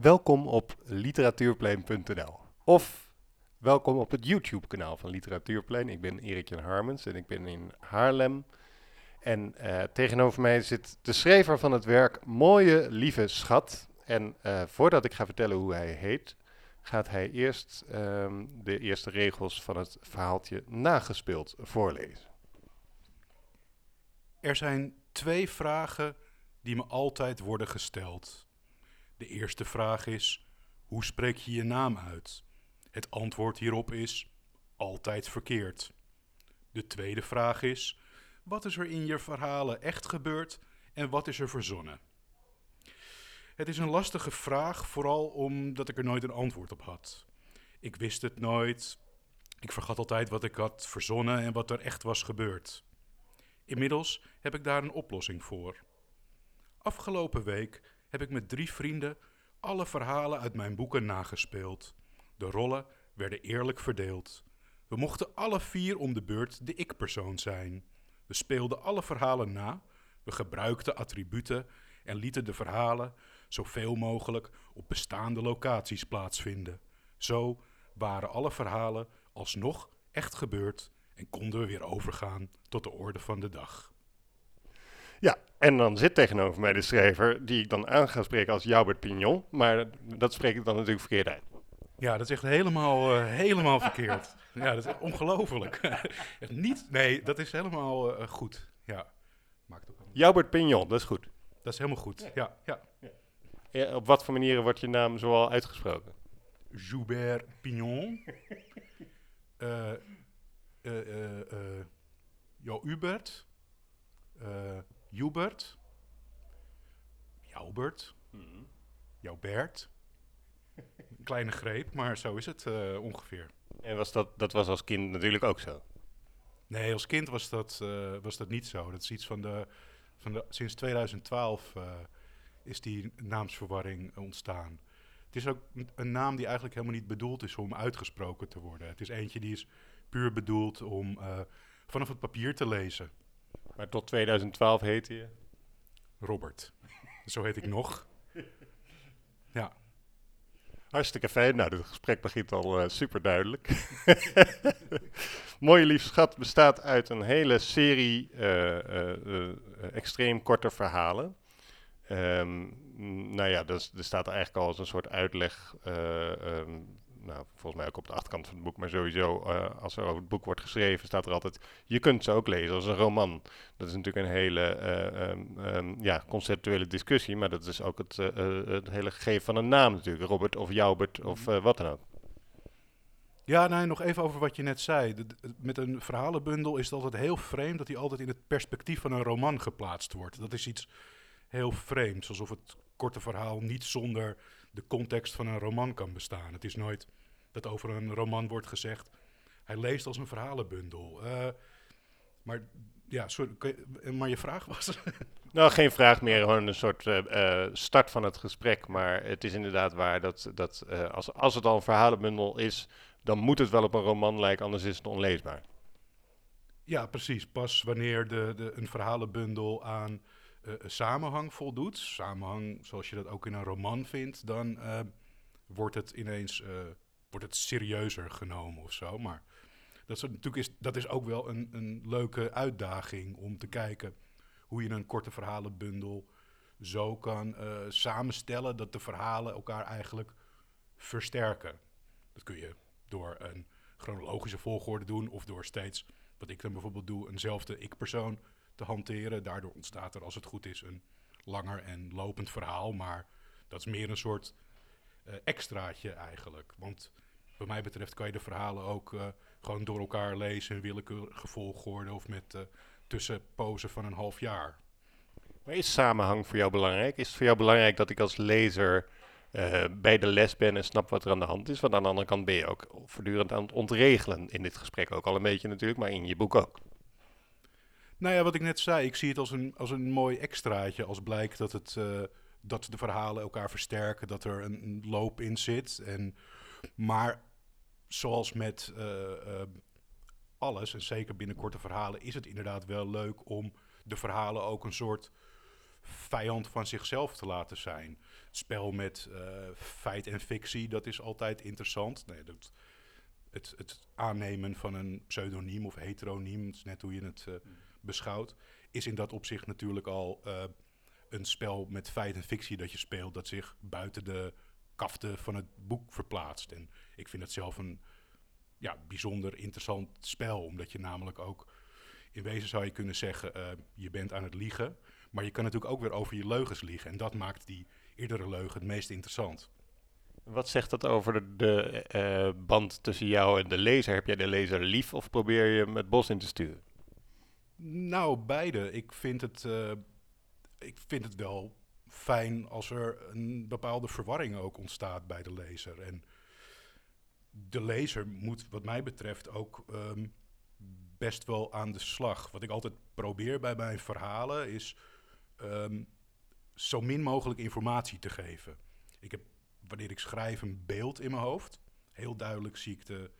Welkom op literatuurplein.nl of welkom op het YouTube-kanaal van Literatuurplein. Ik ben Erik Jan Harmens en ik ben in Haarlem. En uh, tegenover mij zit de schrijver van het werk Mooie Lieve Schat. En uh, voordat ik ga vertellen hoe hij heet, gaat hij eerst um, de eerste regels van het verhaaltje nagespeeld voorlezen. Er zijn twee vragen die me altijd worden gesteld. De eerste vraag is: hoe spreek je je naam uit? Het antwoord hierop is: altijd verkeerd. De tweede vraag is: wat is er in je verhalen echt gebeurd en wat is er verzonnen? Het is een lastige vraag, vooral omdat ik er nooit een antwoord op had. Ik wist het nooit. Ik vergat altijd wat ik had verzonnen en wat er echt was gebeurd. Inmiddels heb ik daar een oplossing voor. Afgelopen week heb ik met drie vrienden alle verhalen uit mijn boeken nagespeeld. De rollen werden eerlijk verdeeld. We mochten alle vier om de beurt de ik-persoon zijn. We speelden alle verhalen na, we gebruikten attributen en lieten de verhalen zoveel mogelijk op bestaande locaties plaatsvinden. Zo waren alle verhalen alsnog echt gebeurd en konden we weer overgaan tot de orde van de dag. Ja, en dan zit tegenover mij de schrijver, die ik dan aan ga spreken als Joubert Pignon, maar dat spreek ik dan natuurlijk verkeerd uit. Ja, dat is echt helemaal, uh, helemaal verkeerd. Ja, dat is ongelooflijk. niet, nee, dat is helemaal uh, goed. Ja. Maakt ook Joubert Pignon, dat is goed. Dat is helemaal goed, ja. ja. ja. ja op wat voor manieren wordt je naam zoal uitgesproken? Joubert Pignon. uh, uh, Jo Hubert. Hubert. Joubert. Mm. Joubert. Een kleine greep, maar zo is het uh, ongeveer. En was dat, dat was als kind natuurlijk ook zo? Nee, als kind was dat, uh, was dat niet zo. Dat is iets van de. Van de sinds 2012 uh, is die naamsverwarring ontstaan. Het is ook een naam die eigenlijk helemaal niet bedoeld is om uitgesproken te worden. Het is eentje die is puur bedoeld om vanaf het papier te lezen. Maar tot 2012 heette je? Robert. Zo heet ik nog. Ja. Hartstikke fijn. Nou, het gesprek begint al uh, super duidelijk. Mooie lief schat bestaat uit een hele serie uh, uh, extreem korte verhalen. Um, nou ja, dus, er staat eigenlijk al als een soort uitleg um, nou, volgens mij ook op de achterkant van het boek, maar sowieso uh, als er over het boek wordt geschreven, staat er altijd, je kunt ze ook lezen als een roman. Dat is natuurlijk een hele uh, um, um, ja, conceptuele discussie, maar dat is ook het, uh, het hele gegeven van een naam natuurlijk, Robert of Joubert of wat dan ook. Ja, nee, nog even over wat je net zei. De, met een verhalenbundel is het altijd heel vreemd dat hij altijd in het perspectief van een roman geplaatst wordt. Dat is iets heel vreemds, alsof het korte verhaal niet zonder de context van een roman kan bestaan. Het is nooit dat over een roman wordt gezegd. Hij leest als een verhalenbundel. Uh, maar ja, sorry, je, maar je vraag was. nou, geen vraag meer, gewoon een soort uh, start van het gesprek. Maar het is inderdaad waar dat, dat uh, als, als het al een verhalenbundel is, dan moet het wel op een roman lijken, anders is het onleesbaar. Ja, precies. Pas wanneer de, de, een verhalenbundel aan uh, samenhang voldoet, samenhang zoals je dat ook in een roman vindt, dan wordt het ineens wordt het serieuzer genomen of zo. Maar dat is, natuurlijk is, dat is ook wel een, een leuke uitdaging om te kijken hoe je een korte verhalenbundel zo kan samenstellen dat de verhalen elkaar eigenlijk versterken. Dat kun je door een chronologische volgorde doen of door steeds, wat ik dan bijvoorbeeld doe, eenzelfde ik-persoon te hanteren. Daardoor ontstaat er, als het goed is, een langer en lopend verhaal. Maar dat is meer een soort extraatje eigenlijk. Want wat mij betreft kan je de verhalen ook uh, gewoon door elkaar lezen in willekeurige volgorde of met uh, tussenpozen van een half jaar. Maar is samenhang voor jou belangrijk? Is het voor jou belangrijk dat ik als lezer uh, bij de les ben en snap wat er aan de hand is? Want aan de andere kant ben je ook voortdurend aan het ontregelen in dit gesprek ook al een beetje natuurlijk, maar in je boek ook. Nou ja, wat ik net zei, ik zie het als een, als een mooi extraatje. Als blijkt dat, het, dat de verhalen elkaar versterken, dat er een, loop in zit. En, maar zoals met uh, uh, alles, en zeker binnen korte verhalen, is het inderdaad wel leuk om de verhalen ook een soort vijand van zichzelf te laten zijn. Spel met eh, feit en fictie, dat is altijd interessant. Nee, het, het aannemen van een pseudoniem of heteroniem, net hoe je het beschouwt, is in dat opzicht natuurlijk al een spel met feit en fictie dat je speelt, dat zich buiten de kaften van het boek verplaatst. En ik vind het zelf een ja, bijzonder interessant spel, omdat je namelijk ook, in wezen zou je kunnen zeggen, uh, je bent aan het liegen, maar je kan natuurlijk ook weer over je leugens liegen. En dat maakt die eerdere leugen het meest interessant. Wat zegt dat over de, de uh, band tussen jou en de lezer? Heb jij de lezer lief of probeer je hem het bos in te sturen? Nou, beide. Ik vind het, uh, ik vind het wel fijn als er een bepaalde verwarring ook ontstaat bij de lezer. En de lezer moet, wat mij betreft, ook um, best wel aan de slag. Wat ik altijd probeer bij mijn verhalen is um, zo min mogelijk informatie te geven. Ik heb, wanneer ik schrijf, een beeld in mijn hoofd. Heel duidelijk zie ik de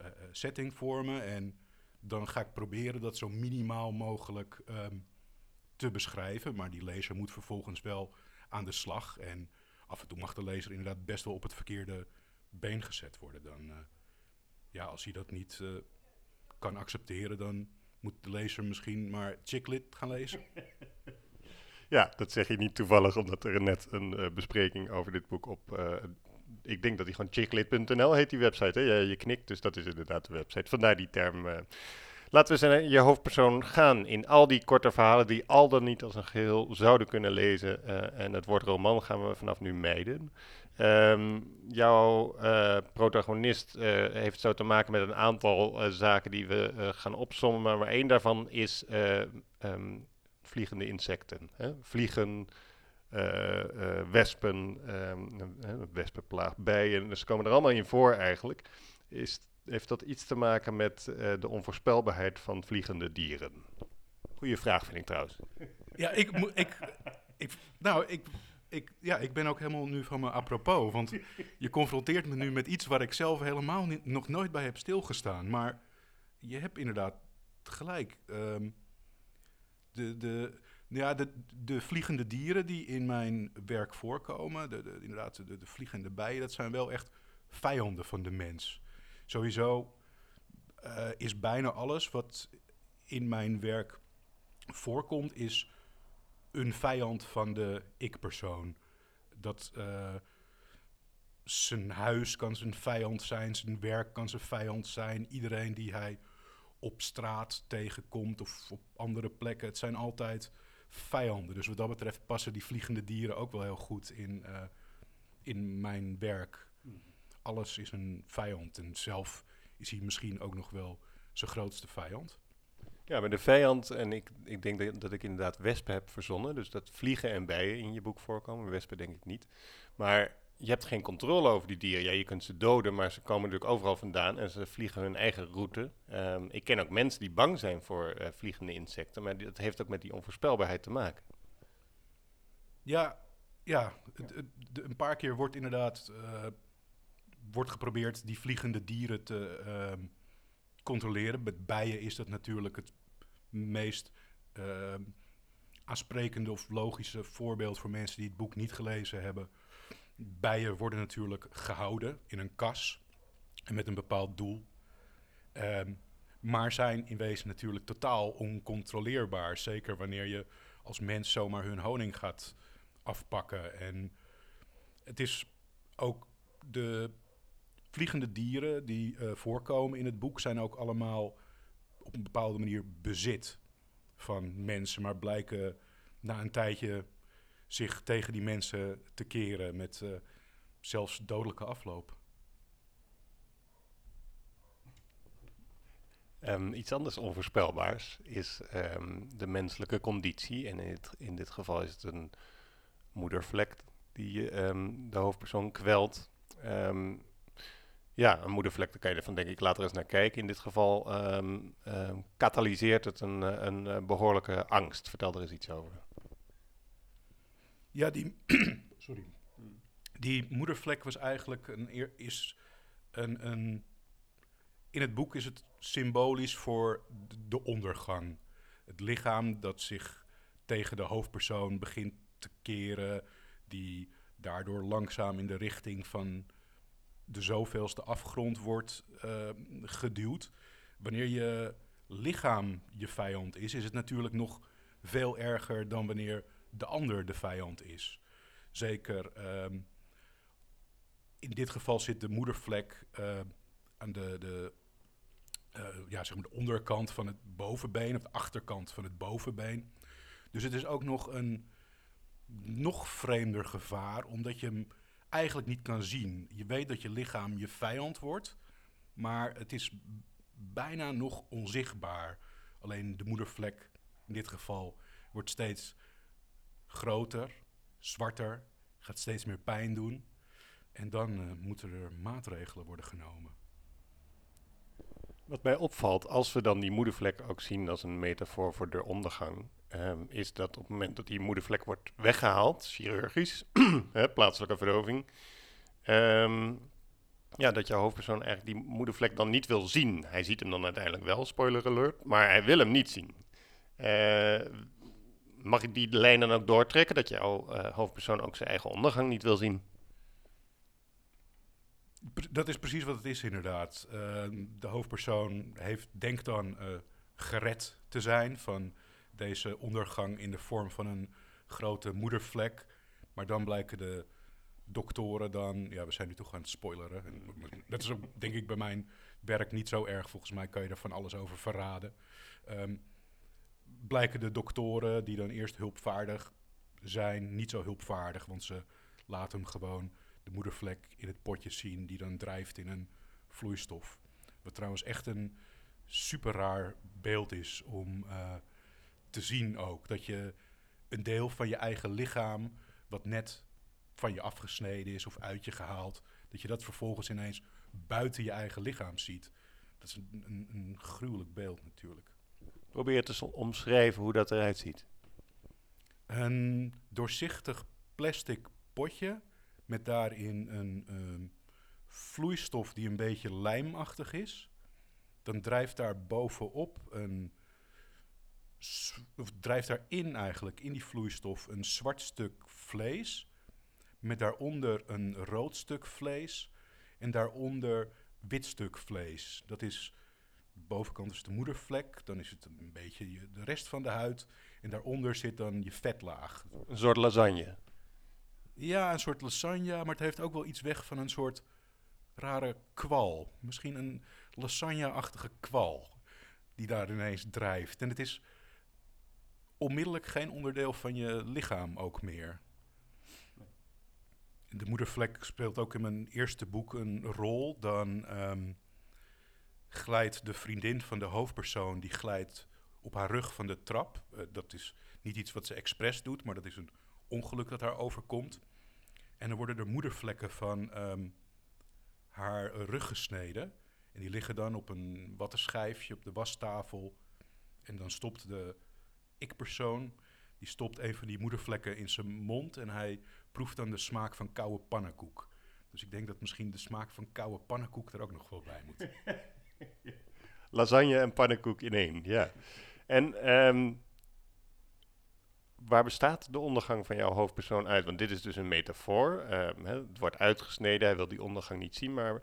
uh, setting vormen. En dan ga ik proberen dat zo minimaal mogelijk um, te beschrijven. Maar die lezer moet vervolgens wel aan de slag. En af en toe mag de lezer inderdaad best wel op het verkeerde been gezet worden. Dan, uh, ja, als hij dat niet uh, kan accepteren, dan moet de lezer misschien maar Chicklit gaan lezen. Ja, dat zeg je niet toevallig, omdat er net een uh, bespreking over dit boek op. Ik denk dat die gewoon chicklit.nl heet, die website. Hè? Je, je, knikt, dus dat is inderdaad de website. Vandaar die term. Laten we zijn je hoofdpersoon gaan in al die korte verhalen die al dan niet als een geheel zouden kunnen lezen. en het woord roman gaan we vanaf nu mijden. Um, jouw uh, protagonist uh, heeft zo te maken met een aantal zaken die we gaan opsommen, maar één daarvan is um, vliegende insecten. Hè? Vliegen, wespen, um, wespenplaag, bijen, ze komen er allemaal in voor eigenlijk. Is, heeft dat iets te maken met de onvoorspelbaarheid van vliegende dieren? Goeie vraag vind ik trouwens. Ja, ik, ik, ik, nou, ik ik, ja, ik ben ook helemaal nu van me apropos. Want je confronteert me nu met iets waar ik zelf helemaal nog nooit bij heb stilgestaan. Maar je hebt inderdaad gelijk. Um, de, de, ja, de, de vliegende dieren die in mijn werk voorkomen, de, de, inderdaad de, de vliegende bijen, dat zijn wel echt vijanden van de mens. Sowieso uh, is bijna alles wat in mijn werk voorkomt, is een vijand van de ik-persoon. Dat uh, zijn huis kan zijn vijand zijn, zijn werk kan zijn vijand zijn. Iedereen die hij op straat tegenkomt of op andere plekken, het zijn altijd vijanden. Dus wat dat betreft passen die vliegende dieren ook wel heel goed in, uh, in mijn werk. Alles is een vijand en zelf is hij misschien ook nog wel zijn grootste vijand. Ja, maar de vijand, en ik, ik denk dat, dat, ik inderdaad wespen heb verzonnen. Dus dat vliegen en bijen in je boek voorkomen. Wespen denk ik niet. Maar je hebt geen controle over die dieren. Ja, je kunt ze doden, maar ze komen natuurlijk overal vandaan en ze vliegen hun eigen route. Um, ik ken ook mensen die bang zijn voor uh, vliegende insecten, maar dat heeft ook met die onvoorspelbaarheid te maken. Ja, ja. Een paar keer wordt inderdaad uh, wordt geprobeerd die vliegende dieren te. Uh, controleren. Met bijen is dat natuurlijk het meest uh, aansprekende of logische voorbeeld voor mensen die het boek niet gelezen hebben. Bijen worden natuurlijk gehouden in een kas en met een bepaald doel. Um, maar zijn in wezen natuurlijk totaal oncontroleerbaar. Zeker wanneer je als mens zomaar hun honing gaat afpakken. En het is ook de vliegende dieren die uh, voorkomen in het boek zijn ook allemaal op een bepaalde manier bezit van mensen, maar blijken na een tijdje zich tegen die mensen te keren met uh, zelfs dodelijke afloop. Um, iets anders onvoorspelbaars is um, de menselijke conditie. En in, het, in, dit geval is het een moedervlek die um, de hoofdpersoon kwelt. Ja, een moedervlek, daar kan je ervan denk ik later eens naar kijken. In dit geval um, katalyseert het een, eh, een, een, behoorlijke angst. Vertel er eens iets over. Ja, die, sorry. die moedervlek was eigenlijk een, is een, een... In het boek is het symbolisch voor de ondergang. Het lichaam dat zich tegen de hoofdpersoon begint te keren, die daardoor langzaam in de richting van de zoveelste afgrond wordt uh, geduwd. Wanneer je lichaam je vijand is, is het natuurlijk nog veel erger dan wanneer de ander de vijand is. Zeker um, in dit geval zit de moedervlek uh, aan de, de, uh, ja, zeg maar de onderkant van het bovenbeen, of de achterkant van het bovenbeen. Dus het is ook nog een nog vreemder gevaar, omdat je hem eigenlijk niet kan zien. Je weet dat je lichaam je vijand wordt, maar het is bijna nog onzichtbaar. Alleen de moedervlek in dit geval wordt steeds groter, zwarter, gaat steeds meer pijn doen. En dan uh, moeten er maatregelen worden genomen. Wat mij opvalt, als we dan die moedervlek ook zien als een metafoor voor de ondergang, um, is dat op het moment dat die moedervlek wordt weggehaald, chirurgisch, hè, plaatselijke verdoving, um, ja, dat jouw hoofdpersoon eigenlijk die moedervlek dan niet wil zien. Hij ziet hem dan uiteindelijk wel, spoiler alert, maar hij wil hem niet zien. Uh, mag ik die lijn dan ook doortrekken, dat jouw uh, hoofdpersoon ook zijn eigen ondergang niet wil zien? Dat is precies wat het is, inderdaad. Uh, de hoofdpersoon heeft, denkt dan uh, gered te zijn van deze ondergang in de vorm van een grote moedervlek. Maar dan blijken de doktoren dan... Ja, we zijn nu toch aan het spoileren. En dat is denk ik, bij mijn werk niet zo erg. Volgens mij kan je er van alles over verraden. Um, blijken de doktoren, die dan eerst hulpvaardig zijn, niet zo hulpvaardig. Want ze laten hem gewoon de moedervlek in het potje zien... die dan drijft in een vloeistof. Wat trouwens echt een super raar beeld is om... Uh, te zien ook. Dat je een deel van je eigen lichaam, wat net van je afgesneden is of uit je gehaald, dat je dat vervolgens ineens buiten je eigen lichaam ziet. Dat is een, een, een gruwelijk beeld natuurlijk. Probeer te omschrijven hoe dat eruit ziet. Een doorzichtig plastic potje met daarin een um, vloeistof die een beetje lijmachtig is. Dan drijft daar bovenop een of drijft daarin eigenlijk, in die vloeistof, een zwart stuk vlees. Met daaronder een rood stuk vlees. En daaronder wit stuk vlees. Dat is, de bovenkant is de moedervlek. Dan is het een beetje je, de rest van de huid. En daaronder zit dan je vetlaag. Een soort lasagne. Ja, een soort lasagne. Maar het heeft ook wel iets weg van een soort rare kwal. Misschien een lasagne-achtige kwal. Die daar ineens drijft. En het is onmiddellijk geen onderdeel van je lichaam ook meer. De moedervlek speelt ook in mijn eerste boek een rol. Dan um, glijdt de vriendin van de hoofdpersoon, die glijdt op haar rug van de trap. Uh, dat is niet iets wat ze expres doet, maar dat is een ongeluk dat haar overkomt. En dan worden er moedervlekken van um, haar rug gesneden. En die liggen dan op een wattenschijfje op de wastafel. En dan stopt de ik-persoon, die stopt een van die moedervlekken in zijn mond en hij proeft dan de smaak van koude pannenkoek. Dus ik denk dat misschien de smaak van koude pannenkoek er ook nog wel bij moet. Lasagne en pannenkoek in één, ja. En um, waar bestaat de ondergang van jouw hoofdpersoon uit? Want dit is dus een metafoor. Hè, het wordt uitgesneden, hij wil die ondergang niet zien, maar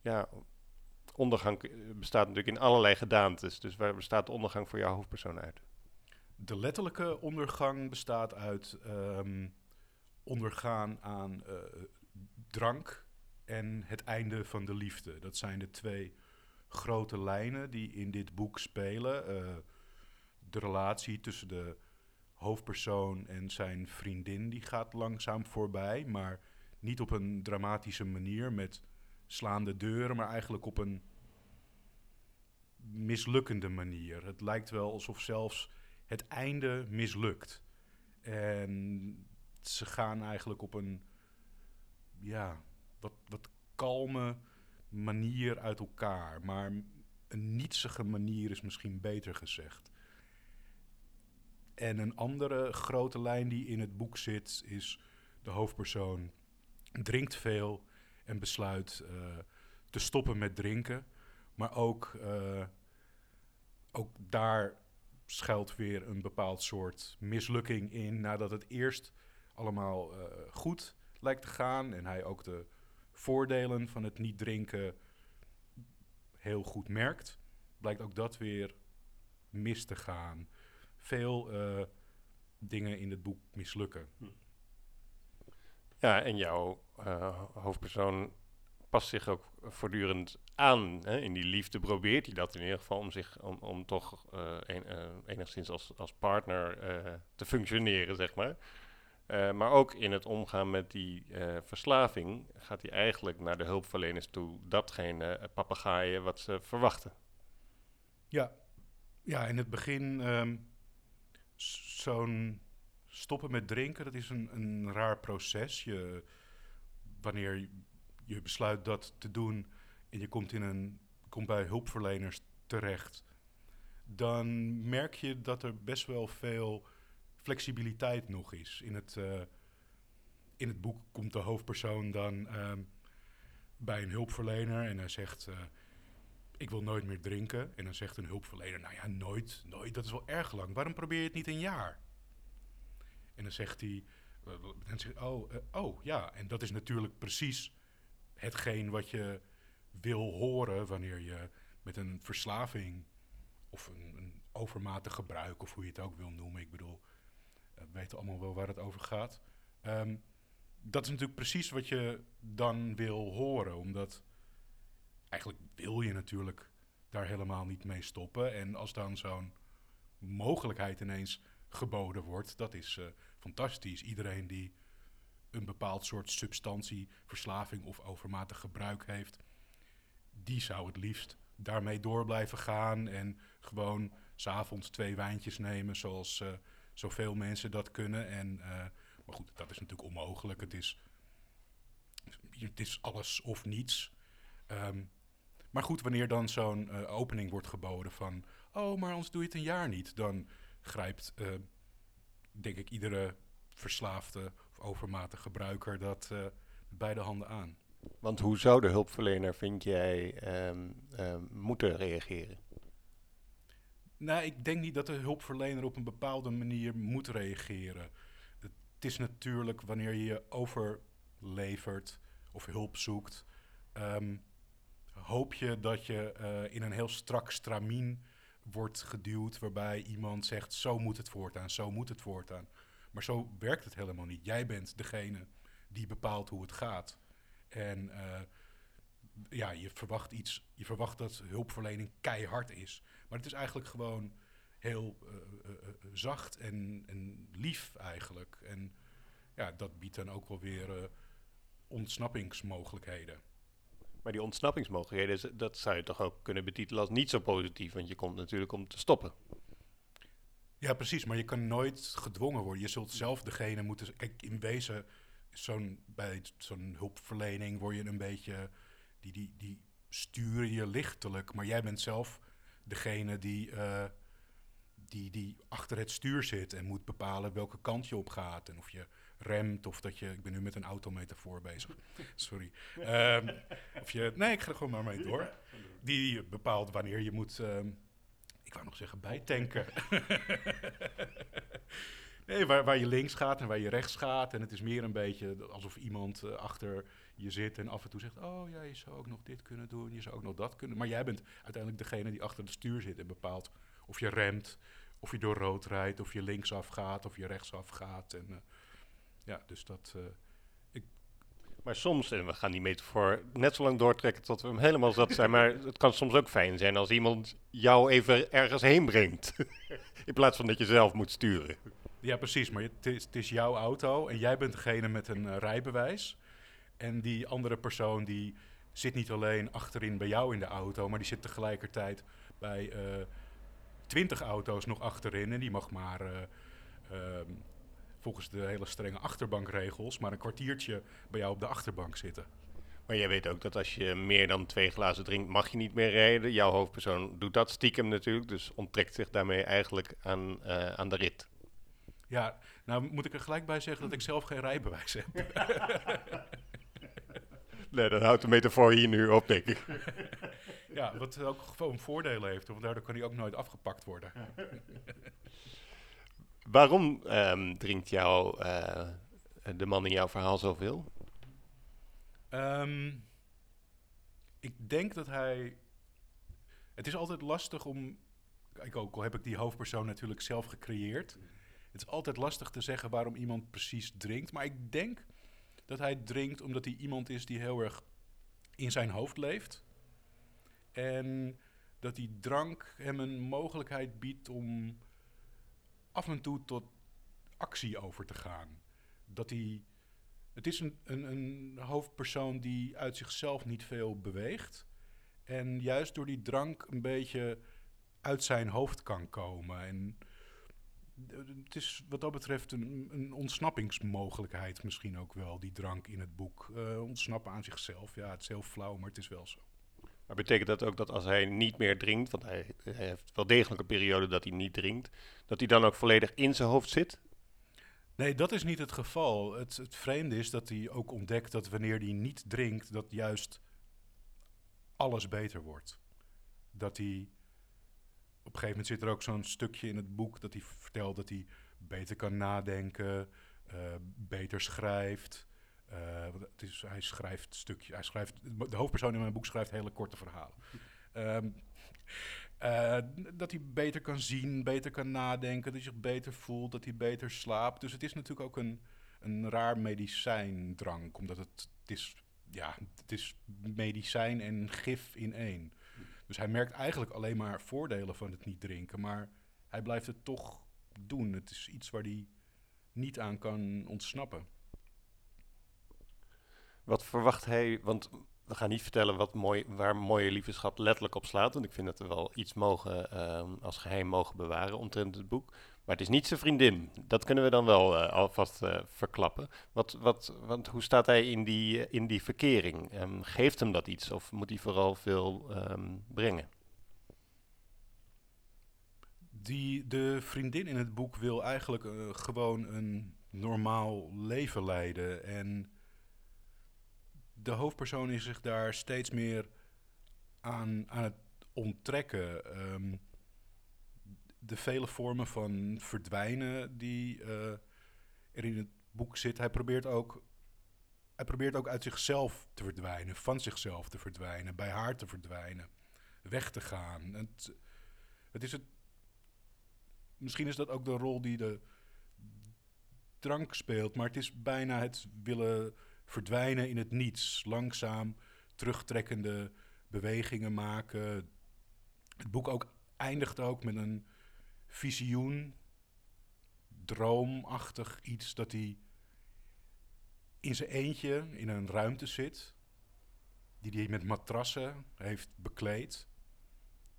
ja, ondergang bestaat natuurlijk in allerlei gedaantes. Dus waar bestaat de ondergang voor jouw hoofdpersoon uit? de letterlijke ondergang bestaat uit um, ondergaan aan uh, drank en het einde van de liefde. Dat zijn de twee grote lijnen die in dit boek spelen. Uh, de relatie tussen de hoofdpersoon en zijn vriendin die gaat langzaam voorbij, maar niet op een dramatische manier met slaande deuren, maar eigenlijk op een mislukkende manier. Het lijkt wel alsof zelfs het einde mislukt. En ze gaan eigenlijk op een ja, wat, wat kalme manier uit elkaar. Maar een nietsige manier is misschien beter gezegd. En een andere grote lijn die in het boek zit, is de hoofdpersoon drinkt veel en besluit uh, te stoppen met drinken. Maar ook, uh, ook daar schuilt weer een bepaald soort mislukking in nadat het eerst allemaal eh, goed lijkt te gaan en hij ook de voordelen van het niet drinken heel goed merkt, blijkt ook dat weer mis te gaan. Veel eh, dingen in het boek mislukken. Ja, en jouw uh, hoofdpersoon past zich ook voortdurend aan. Hè? In die liefde probeert hij dat in ieder geval om zich om, om toch uh, uh, enigszins als, als partner te functioneren, zeg maar. maar ook in het omgaan met die verslaving gaat hij eigenlijk naar de hulpverleners toe datgene papegaaien wat ze verwachten. Ja, ja in het begin um, zo'n stoppen met drinken, dat is een, een raar proces. Je, wanneer je besluit dat te doen en je komt, in een, komt bij hulpverleners terecht, dan merk je dat er best wel veel flexibiliteit nog is. In het, uh, in het boek komt de hoofdpersoon dan uh, bij een hulpverlener en hij zegt: uh, Ik wil nooit meer drinken. En dan zegt een hulpverlener: Nou ja, nooit, nooit, dat is wel erg lang. Waarom probeer je het niet een jaar? En dan zegt hij: dan zegt, oh, oh ja, en dat is natuurlijk precies hetgeen wat je wil horen wanneer je met een verslaving of een, een overmatig gebruik, of hoe je het ook wil noemen, ik bedoel, we weten allemaal wel waar het over gaat. Um, dat is natuurlijk precies wat je dan wil horen, omdat eigenlijk wil je natuurlijk daar helemaal niet mee stoppen. En als dan zo'n mogelijkheid ineens geboden wordt, dat is uh, fantastisch. Iedereen die een bepaald soort substantie, verslaving of overmatig gebruik heeft, die zou het liefst daarmee door blijven gaan en gewoon s'avonds twee wijntjes nemen, zoals uh, zoveel mensen dat kunnen. En, uh, maar goed, dat is natuurlijk onmogelijk. Het is, het is alles of niets. Um, maar goed, wanneer dan zo'n uh, opening wordt geboden van... oh, maar anders doe je het een jaar niet... dan grijpt, denk ik, iedere verslaafde overmatig gebruiker dat uh, beide handen aan. Want hoe zou de hulpverlener, vind jij, um, um, moeten reageren? Nou, ik denk niet dat de hulpverlener op een bepaalde manier moet reageren. Het is natuurlijk wanneer je je overlevert of hulp zoekt, um, hoop je dat je uh, in een heel strak stramien wordt geduwd, waarbij iemand zegt: zo moet het voortaan, zo moet het voortaan. Maar zo werkt het helemaal niet. Jij bent degene die bepaalt hoe het gaat. En uh, ja, je verwacht iets, je verwacht dat hulpverlening keihard is. Maar het is eigenlijk gewoon heel uh, zacht en, en, lief eigenlijk. En ja, dat biedt dan ook wel weer ontsnappingsmogelijkheden. Maar die ontsnappingsmogelijkheden, dat zou je toch ook kunnen betitelen als niet zo positief, want je komt natuurlijk om te stoppen. Ja, precies. Maar je kan nooit gedwongen worden. Je zult zelf degene moeten. Kijk, in wezen, zo'n, bij zo'n hulpverlening word je een beetje. Die, die, die sturen je lichtelijk. Maar jij bent zelf degene die, uh, die, die achter het stuur zit en moet bepalen welke kant je op gaat. En of je remt of dat je. Ik ben nu met een autometafoor bezig. Sorry. Um, of je. Nee, ik ga er gewoon maar mee door. Die bepaalt wanneer je moet. Um, ik wou nog zeggen bijtanken. nee, waar, waar je links gaat en waar je rechts gaat. En het is meer een beetje alsof iemand uh, achter je zit en af en toe zegt: Oh ja, je zou ook nog dit kunnen doen, je zou ook nog dat kunnen. Maar jij bent uiteindelijk degene die achter het stuur zit en bepaalt of je remt, of je door rood rijdt, of je linksaf gaat, of je rechtsaf gaat. En uh, ja, dus dat. Uh, maar soms, en we gaan die metafoor net zo lang doortrekken tot we hem helemaal zat zijn, maar het kan soms ook fijn zijn als iemand jou even ergens heen brengt. In plaats van dat je zelf moet sturen. Ja, precies. Maar het is, het is jouw auto en jij bent degene met een uh, rijbewijs. En die andere persoon die zit niet alleen achterin bij jou in de auto, maar die zit tegelijkertijd bij uh, twintig auto's nog achterin. En die mag maar uh, volgens de hele strenge achterbankregels maar een kwartiertje bij jou op de achterbank zitten. Maar jij weet ook dat als je meer dan twee glazen drinkt, mag je niet meer rijden. Jouw hoofdpersoon doet dat stiekem natuurlijk, dus onttrekt zich daarmee eigenlijk aan, uh, aan de rit. Ja, nou moet ik er gelijk bij zeggen dat ik zelf geen rijbewijs heb. nee, dan houdt de metafoor hier nu op, denk ik. ja, wat ook gewoon voordelen heeft, want daardoor kan hij ook nooit afgepakt worden. Waarom ehm, drinkt jou, eh, de man in jouw verhaal zoveel? Ehm, ik denk dat hij. Het is altijd lastig om. Kijk, ook al heb ik die hoofdpersoon natuurlijk zelf gecreëerd. Het is altijd lastig te zeggen waarom iemand precies drinkt. Maar ik denk dat hij drinkt omdat hij iemand is die heel erg in zijn hoofd leeft. En dat die drank hem een mogelijkheid biedt om af en toe tot actie over te gaan. Dat hij. Het is een, een, een hoofdpersoon die uit zichzelf niet veel beweegt. En juist door die drank een beetje uit zijn hoofd kan komen. En het is wat dat betreft een, een ontsnappingsmogelijkheid misschien ook wel, die drank in het boek. Uh, ontsnappen aan zichzelf. Ja, het is heel flauw, maar het is wel zo. Maar betekent dat ook dat als hij niet meer drinkt, want hij, heeft wel degelijk een periode dat hij niet drinkt, dat hij dan ook volledig in zijn hoofd zit? Nee, dat is niet het geval. Het, het vreemde is dat hij ook ontdekt dat wanneer hij niet drinkt, dat juist alles beter wordt. Dat hij. Op een gegeven moment zit er ook zo'n stukje in het boek dat hij vertelt dat hij beter kan nadenken, uh, beter schrijft. Is, hij schrijft stukje, hij schrijft, de hoofdpersoon in mijn boek schrijft hele korte verhalen. Um, uh, dat hij beter kan zien, beter kan nadenken, dat hij zich beter voelt, dat hij beter slaapt. Dus het is natuurlijk ook een, een raar medicijndrank, omdat het, het, is, ja, het is medicijn en gif in één. Dus hij merkt eigenlijk alleen maar voordelen van het niet drinken, maar hij blijft het toch doen. Het is iets waar hij niet aan kan ontsnappen. Wat verwacht hij? Want we gaan niet vertellen wat mooi, waar mooie liefdeschap letterlijk op slaat. Want ik vind dat we wel iets mogen uh, als geheim mogen bewaren omtrent het boek. Maar het is niet zijn vriendin. Dat kunnen we dan wel uh, alvast uh, verklappen. Wat, wat, want hoe staat hij in die, in die verkering? Um, geeft hem dat iets of moet hij vooral veel um, brengen? Die, de vriendin in het boek wil eigenlijk gewoon een normaal leven leiden. En de hoofdpersoon is zich daar steeds meer aan, aan het onttrekken. Um, de vele vormen van verdwijnen die uh, er in het boek zit. Hij probeert ook. Hij probeert ook uit zichzelf te verdwijnen, van zichzelf te verdwijnen, bij haar te verdwijnen, weg te gaan. Het, het is het, misschien is dat ook de rol die de drank speelt, maar het is bijna het willen verdwijnen in het niets. Langzaam terugtrekkende bewegingen maken. Het boek ook eindigt ook met een visioen, droomachtig iets dat hij in zijn eentje in een ruimte zit, die hij met matrassen heeft bekleed.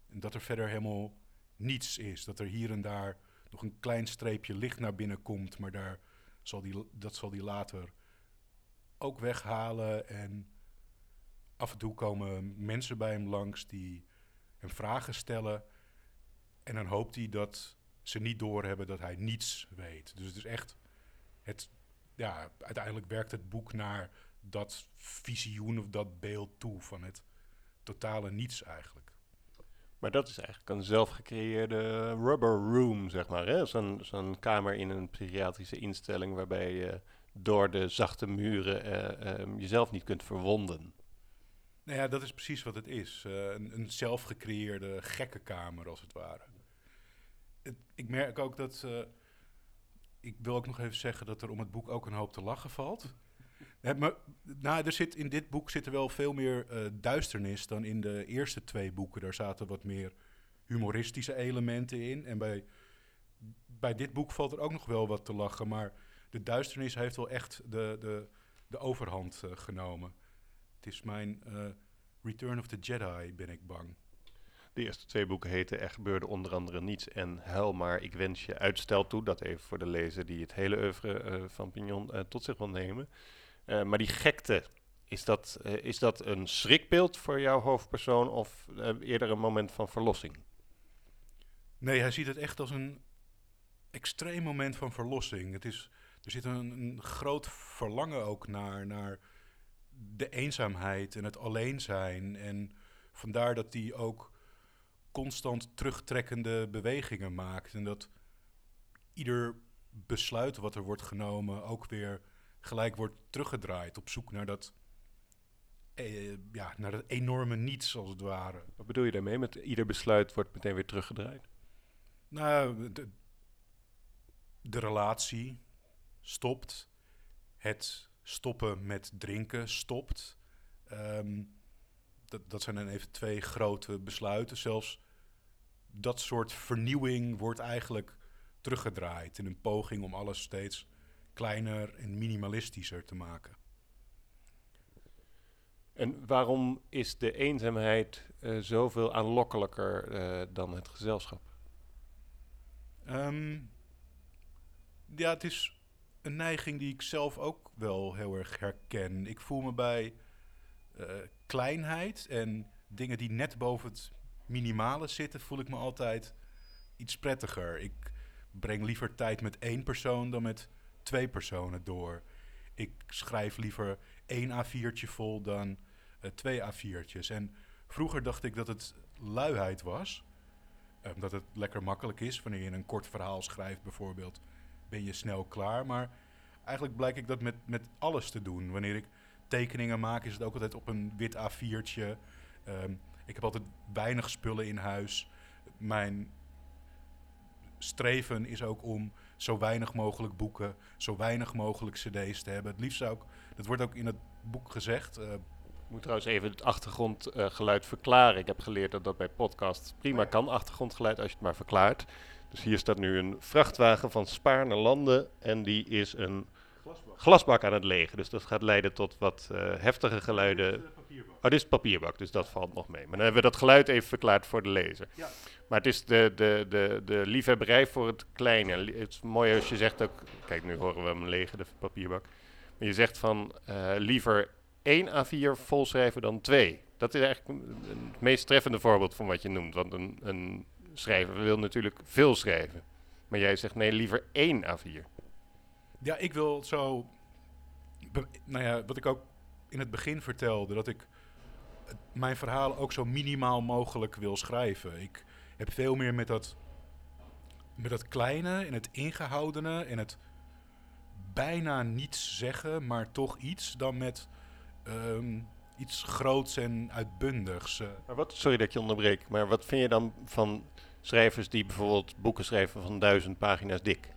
En dat er verder helemaal niets is. Dat er hier en daar nog een klein streepje licht naar binnen komt, maar daar zal die, dat zal hij later ook weghalen. En af en toe komen mensen bij hem langs die hem vragen stellen. En dan hoopt hij dat ze niet doorhebben dat hij niets weet. Dus het is echt. Het, ja, uiteindelijk werkt het boek naar dat visioen of dat beeld toe van het totale niets eigenlijk. Maar dat is eigenlijk een zelfgecreëerde rubber room, zeg maar. Zo'n zo'n kamer in een psychiatrische instelling waarbij je door de zachte muren uh, um, jezelf niet kunt verwonden. Nou ja, dat is precies wat het is. Uh, een, een zelfgecreëerde gekke kamer, als het ware. Het, ik merk ook dat... Uh, ik wil ook nog even zeggen dat er om het boek ook een hoop te lachen valt. maar, nou, er zit, in dit boek zit er wel veel meer duisternis dan in de eerste twee boeken. Daar zaten wat meer humoristische elementen in. En bij, bij dit boek valt er ook nog wel wat te lachen, maar de duisternis heeft wel echt de, de, de overhand uh, genomen. Het is mijn uh, Return of the Jedi, ben ik bang. De eerste twee boeken heten Er gebeurde onder andere niets en Hel, maar ik wens je uitstel toe. Dat even voor de lezer die het hele oeuvre uh, van Pignon tot zich wil nemen. maar die gekte, is dat, is dat een schrikbeeld voor jouw hoofdpersoon of eerder een moment van verlossing? Nee, hij ziet het echt als een extreem moment van verlossing. Het is er zit een, een, groot verlangen ook naar, naar de eenzaamheid en het alleen zijn. En vandaar dat hij ook constant terugtrekkende bewegingen maakt. En dat ieder besluit wat er wordt genomen ook weer gelijk wordt teruggedraaid op zoek naar dat, eh, ja, naar dat enorme niets als het ware. Wat bedoel je daarmee? Met ieder besluit wordt meteen weer teruggedraaid? Nou, de, de relatie stopt. Het stoppen met drinken stopt. Ehm, dat, dat zijn dan even twee grote besluiten. Zelfs dat soort vernieuwing wordt eigenlijk teruggedraaid in een poging om alles steeds kleiner en minimalistischer te maken. En waarom is de eenzaamheid uh, zoveel aanlokkelijker uh, dan het gezelschap? Um, ja, het is een neiging die ik zelf ook wel heel erg herken. Ik voel me bij uh, kleinheid en dingen die net boven het minimale zitten, voel ik me altijd iets prettiger. Ik breng liever tijd met één persoon dan met twee personen door. Ik schrijf liever één A4'tje vol dan uh, twee A4'tjes. En vroeger dacht ik dat het luiheid was. Um, dat het lekker makkelijk is wanneer je een kort verhaal schrijft bijvoorbeeld. Ben je snel klaar. Maar eigenlijk blijk ik dat met, met alles te doen. Wanneer ik tekeningen maak is het ook altijd op een wit A4'tje. Um, ik heb altijd weinig spullen in huis. Mijn streven is ook om zo weinig mogelijk boeken, zo weinig mogelijk cd's te hebben. Het liefst ook, dat wordt ook in het boek gezegd. Ik moet trouwens even het achtergrondgeluid verklaren. Ik heb geleerd dat dat bij podcasts prima oh kan, achtergrondgeluid, als je het maar verklaart. Dus hier staat nu een vrachtwagen van Spaar naar Landen en die is een glasbak, glasbak aan het legen. Dus dat gaat leiden tot wat uh, heftige geluiden. Oh, dit is papierbak, dus dat valt nog mee. Maar dan hebben we dat geluid even verklaard voor de lezer. Ja. Maar het is de, de, de, de liefhebberij voor het kleine. Het is mooi als je zegt ook... Kijk, nu horen we hem legen, de papierbak. Maar je zegt van uh, liever één A4 volschrijven dan twee. Dat is eigenlijk het meest treffende voorbeeld van wat je noemt. Want een, een schrijver wil natuurlijk veel schrijven. Maar jij zegt nee, liever één A4. Ja, ik wil zo... Nou ja, wat ik ook in het begin vertelde, dat ik mijn verhalen ook zo minimaal mogelijk wil schrijven. Ik heb veel meer met dat, met dat kleine en het ingehoudene en het bijna niets zeggen, maar toch iets, dan met um, iets groots en uitbundigs. Uh. Maar wat, sorry dat je onderbreek, maar wat vind je dan van schrijvers die bijvoorbeeld boeken schrijven van duizend pagina's dik?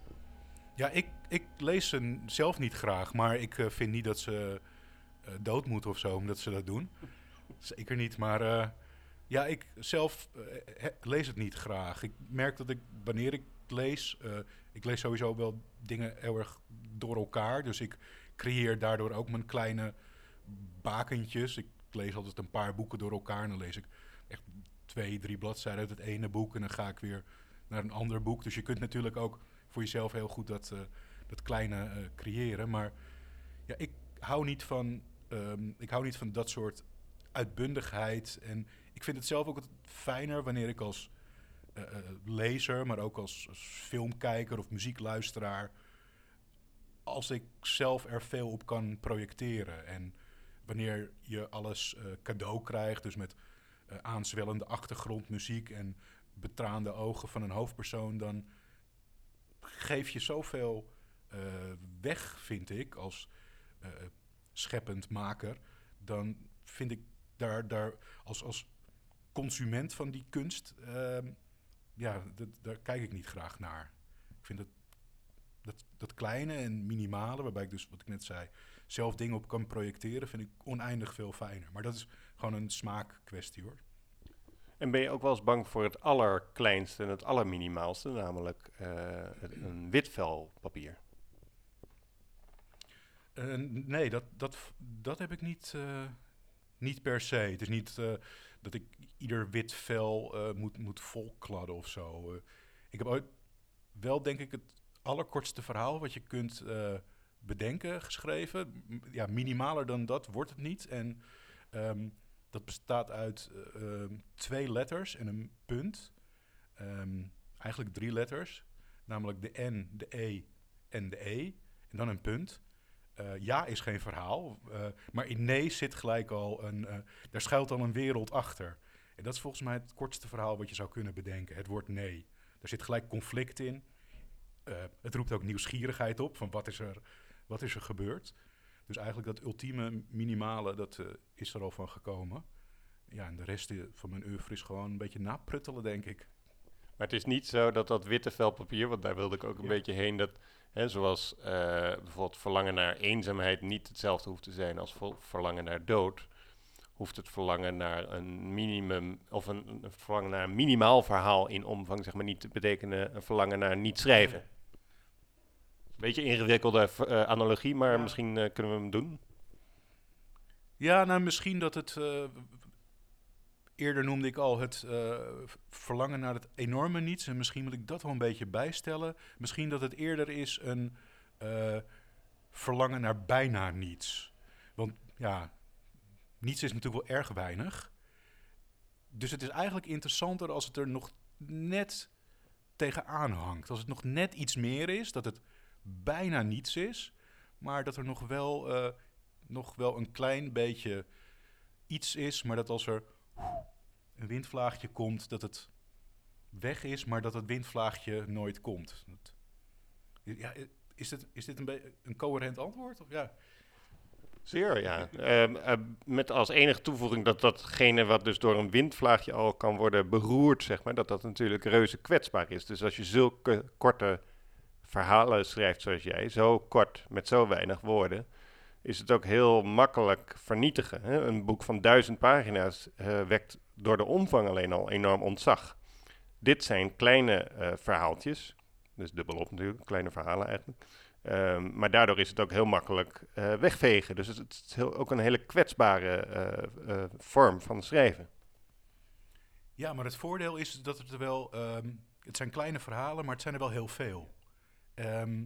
Ja, ik, ik lees ze zelf niet graag, maar ik uh, vind niet dat ze uh, dood moeten of zo omdat ze dat doen. Zeker niet, maar uh, ja, ik zelf lees het niet graag. Ik merk dat ik wanneer ik lees, ik lees sowieso wel dingen heel erg door elkaar. Dus ik creëer daardoor ook mijn kleine bakentjes. Ik lees altijd een paar boeken door elkaar en dan lees ik echt twee, drie bladzijden uit het ene boek en dan ga ik weer naar een ander boek. Dus je kunt natuurlijk ook voor jezelf heel goed dat, uh, dat kleine uh, creëren. Maar ja, ik hou niet van, um, ik hou niet van dat soort uitbundigheid. En ik vind het zelf ook fijner wanneer ik als uh, lezer, maar ook als, als, filmkijker of muziekluisteraar, als ik zelf er veel op kan projecteren. En wanneer je alles cadeau krijgt, dus met aanzwellende achtergrondmuziek en betraande ogen van een hoofdpersoon, dan geef je zoveel uh, weg, vind ik, als scheppend maker. Dan vind ik daar, daar als, als consument van die kunst, uh, ja, daar kijk ik niet graag naar. Ik vind dat, dat, dat kleine en minimale, waarbij ik dus, wat ik net zei, zelf dingen op kan projecteren, vind ik oneindig veel fijner. Maar dat is gewoon een smaakkwestie hoor. En ben je ook wel eens bang voor het allerkleinste en het allerminimaalste, namelijk uh, een wit vel papier? Uh, nee, dat, dat, dat heb ik niet, uh, niet per se. Het is niet dat ik ieder wit vel moet, moet volkladden of zo. ik heb ooit wel, denk ik, het allerkortste verhaal wat je kunt bedenken geschreven. Ja, minimaler dan dat wordt het niet. En um, dat bestaat uit uh, twee letters en een punt. Um, eigenlijk drie letters. Namelijk de N, de E en de E. En dan een punt. Uh, ja is geen verhaal. Uh, maar in nee zit gelijk al een... daar schuilt al een wereld achter. En dat is volgens mij het kortste verhaal wat je zou kunnen bedenken. Het woord nee. Er zit gelijk conflict in. eh, het roept ook nieuwsgierigheid op van wat is er, wat is er gebeurd. Dus eigenlijk dat ultieme minimale, dat eh, is er al van gekomen. Ja, en de rest eh, van mijn oeuvre is gewoon een beetje napruttelen, denk ik. Maar het is niet zo dat dat witte vel papier, want daar wilde ik ook een Ja. beetje heen, dat hè, zoals eh, bijvoorbeeld verlangen naar eenzaamheid niet hetzelfde hoeft te zijn als verlangen naar dood, hoeft het verlangen naar een minimum of een, een verlangen naar een minimaal verhaal in omvang, zeg maar, niet te betekenen een verlangen naar niet schrijven. Beetje ingewikkelde eh, analogie, maar Ja. misschien eh, kunnen we hem doen. Ja, nou misschien dat het. eh, eerder noemde ik al het eh, verlangen naar het enorme niets. En misschien moet ik dat wel een beetje bijstellen. Misschien dat het eerder is een eh, verlangen naar bijna niets. Want ja, niets is natuurlijk wel erg weinig. Dus het is eigenlijk interessanter als het er nog net tegenaan hangt. Als het nog net iets meer is, dat het bijna niets is, maar dat er nog wel, eh, nog wel een klein beetje iets is, maar dat als er een windvlaagje komt, dat het weg is, maar dat het windvlaagje nooit komt. Ja, is dit, is dit een, een coherent antwoord? Of ja? Zeer, ja. Ehm, eh, met als enige toevoeging dat datgene wat dus door een windvlaagje al kan worden beroerd, zeg maar, dat dat natuurlijk reuze kwetsbaar is. Dus als je zulke korte verhalen schrijft zoals jij, zo kort, met zo weinig woorden, is het ook heel makkelijk vernietigen. Hè? Een boek van duizend pagina's eh, wekt door de omvang alleen al enorm ontzag. Dit zijn kleine eh, verhaaltjes, dus dubbelop natuurlijk, kleine verhalen eigenlijk. Ehm, maar daardoor is het ook heel makkelijk eh, wegvegen. Dus het, is heel- ook een hele kwetsbare vorm van schrijven. ja, maar het voordeel is dat het er wel... ehm, het zijn kleine verhalen, maar het zijn er wel heel veel. Ehm,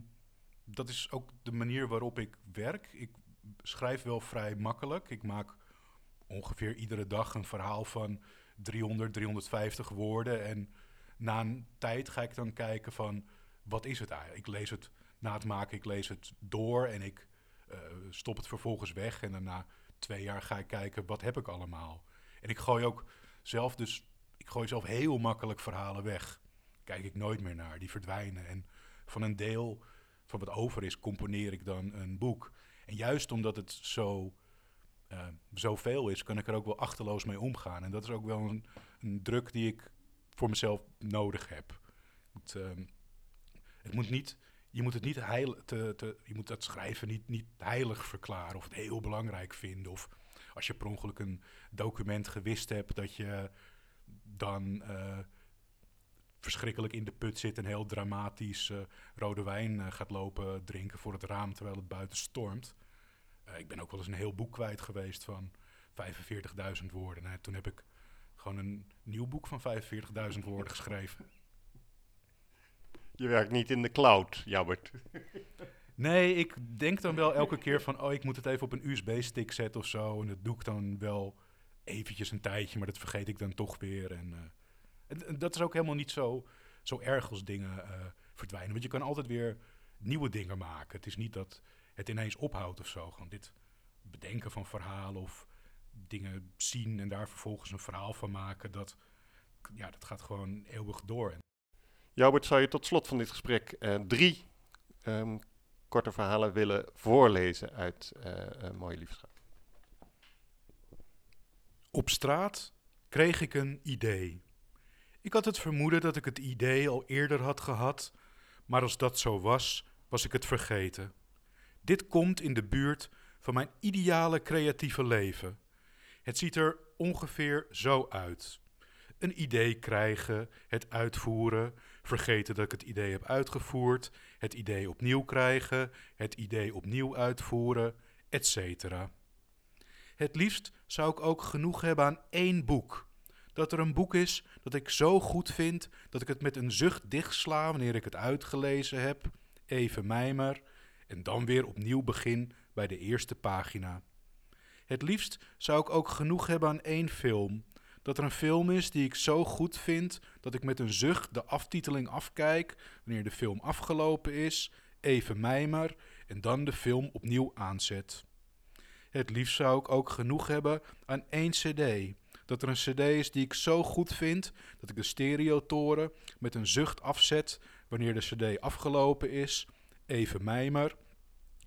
dat is ook de manier waarop ik werk. Ik schrijf wel vrij makkelijk. Ik maak ongeveer iedere dag een verhaal van 300, 350 woorden. En na een tijd ga ik dan kijken van, wat is het eigenlijk? Ik lees het na het maken, ik lees het door en ik eh, stop het vervolgens weg. En dan na twee jaar ga ik kijken, wat heb ik allemaal? En ik gooi ook zelf dus, ik gooi zelf heel makkelijk verhalen weg. Kijk ik nooit meer naar, die verdwijnen. En van een deel van wat over is, componeer ik dan een boek. En juist omdat het zo, eh, zoveel is, kan ik er ook wel achterloos mee omgaan. En dat is ook wel een, een druk die ik voor mezelf nodig heb. Ehm, het moet niet, je moet het niet heil, te, te, je moet dat schrijven niet, niet heilig verklaren of het heel belangrijk vinden. Of als je per ongeluk een document gewist hebt, dat je dan eh, verschrikkelijk in de put zit en heel dramatisch eh, rode wijn eh, gaat lopen drinken voor het raam terwijl het buiten stormt. Eh, ik ben ook wel eens een heel boek kwijt geweest van 45.000 woorden. Nou, toen heb ik gewoon een nieuw boek van 45.000 woorden geschreven. Je werkt niet in de cloud, Jabbert. Nee, ik denk dan wel elke keer van, oh, ik moet het even op een USB-stick zetten of zo. En dat doe ik dan wel eventjes een tijdje, maar dat vergeet ik dan toch weer. En, en- en dat is ook helemaal niet zo, zo erg als dingen eh, verdwijnen. Want je kan altijd weer nieuwe dingen maken. Het is niet dat het ineens ophoudt of zo. Gewoon dit bedenken van verhalen of dingen zien en daar vervolgens een verhaal van maken. Dat, ja, dat gaat gewoon eeuwig door. Jabbert, zou je tot slot van dit gesprek eh, drie ehm, korte verhalen willen voorlezen uit eh, Mooie Liefschap? Op straat kreeg ik een idee. Ik had het vermoeden dat ik het idee al eerder had gehad, maar als dat zo was, was ik het vergeten. Dit komt in de buurt van mijn ideale creatieve leven. Het ziet er ongeveer zo uit. Een idee krijgen, het uitvoeren, vergeten dat ik het idee heb uitgevoerd, het idee opnieuw krijgen, het idee opnieuw uitvoeren, etc. Het liefst zou ik ook genoeg hebben aan één boek. Dat er een boek is dat ik zo goed vind dat ik het met een zucht dichtsla wanneer ik het uitgelezen heb, even mijmer en dan weer opnieuw begin bij de eerste pagina. Het liefst zou ik ook genoeg hebben aan één film. Dat er een film is die ik zo goed vind dat ik met een zucht de aftiteling afkijk wanneer de film afgelopen is, even mijmer en dan de film opnieuw aanzet. Het liefst zou ik ook genoeg hebben aan één cd. Dat er een cd is die ik zo goed vind dat ik de stereotoren met een zucht afzet wanneer de cd afgelopen is, even mijmer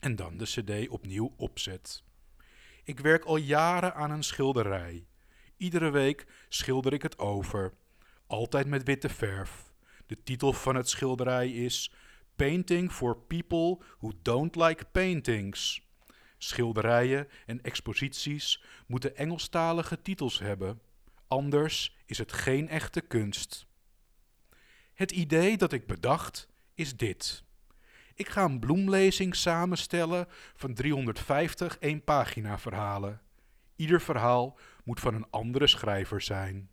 en dan de cd opnieuw opzet. Ik werk al jaren aan een schilderij. Iedere week schilder ik het over, altijd met witte verf. De titel van het schilderij is Painting for People Who Don't Like Paintings. Schilderijen en exposities moeten Engelstalige titels hebben, anders is het geen echte kunst. Het idee dat ik bedacht is dit. Ik ga een bloemlezing samenstellen van 350 één-pagina verhalen. Ieder verhaal moet van een andere schrijver zijn.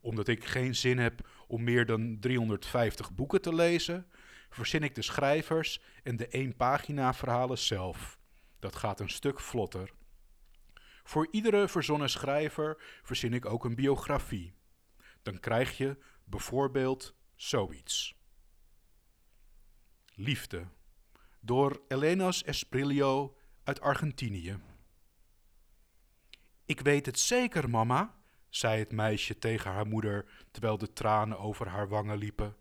Omdat ik geen zin heb om meer dan 350 boeken te lezen, verzin ik de schrijvers en de één-pagina verhalen zelf. Dat gaat een stuk vlotter. Voor iedere verzonnen schrijver verzin ik ook een biografie. Dan krijg je bijvoorbeeld zoiets. Liefde door Elenas Esprilio uit Argentinië. Ik weet het zeker, mama, zei het meisje tegen haar moeder terwijl de tranen over haar wangen liepen.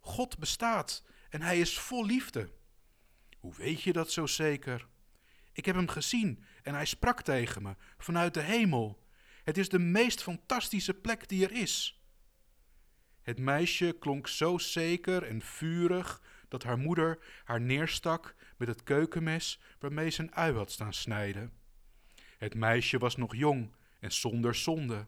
God bestaat en hij is vol liefde. Hoe weet je dat zo zeker? Ik heb hem gezien en hij sprak tegen me vanuit de hemel. Het is de meest fantastische plek die er is. Het meisje klonk zo zeker en vurig dat haar moeder haar neerstak met het keukenmes waarmee ze een ui had staan snijden. Het meisje was nog jong en zonder zonde.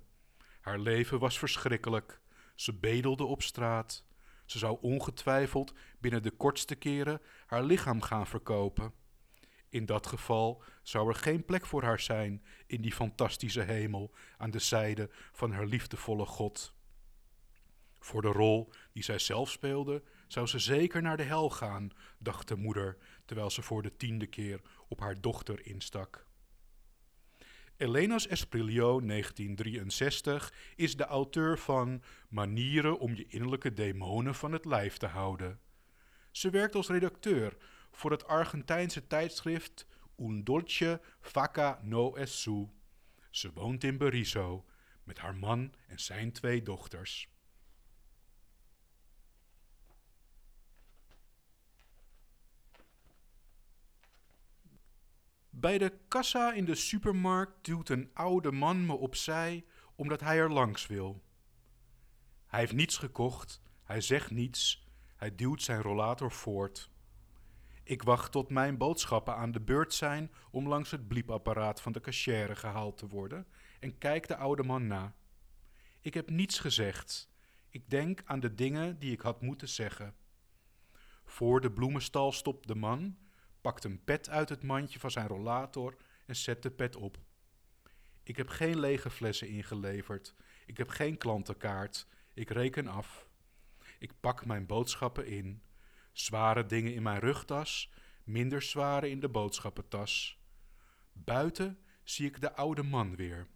Haar leven was verschrikkelijk. Ze bedelde op straat. Ze zou ongetwijfeld binnen de kortste keren haar lichaam gaan verkopen. In dat geval zou er geen plek voor haar zijn in die fantastische hemel aan de zijde van haar liefdevolle God. Voor de rol die zij zelf speelde, zou ze zeker naar de hel gaan, dacht de moeder, terwijl ze voor de tiende keer op haar dochter instak. Elenas Esprilio 1963 is de auteur van Manieren om je innerlijke demonen van het lijf te houden. Ze werkt als redacteur voor het Argentijnse tijdschrift Un Dolce Faca No Es Ze woont in Berisso met haar man en zijn twee dochters. Bij de kassa in de supermarkt duwt een oude man me opzij omdat hij er langs wil. Hij heeft niets gekocht, hij zegt niets, hij duwt zijn rollator voort. Ik wacht tot mijn boodschappen aan de beurt zijn om langs het bliepapparaat van de cachère gehaald te worden en kijk de oude man na. Ik heb niets gezegd. Ik denk aan de dingen die ik had moeten zeggen. Voor de bloemenstal stopt de man pakt een pet uit het mandje van zijn rollator en zet de pet op. Ik heb geen lege flessen ingeleverd. Ik heb geen klantenkaart. Ik reken af. Ik pak mijn boodschappen in. Zware dingen in mijn rugtas, minder zware in de boodschappentas. Buiten zie ik de oude man weer.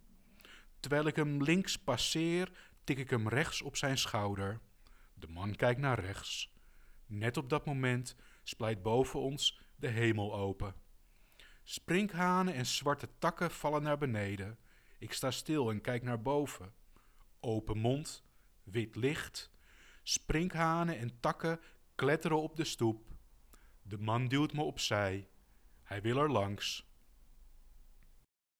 Terwijl ik hem links passeer, tik ik hem rechts op zijn schouder. De man kijkt naar rechts. Net op dat moment splijt boven ons de hemel open. Sprinkhanen en zwarte takken vallen naar beneden. Ik sta stil en kijk naar boven. Open mond, wit licht. Sprinkhanen en takken kletteren op de stoep. De man duwt me opzij. Hij wil er langs.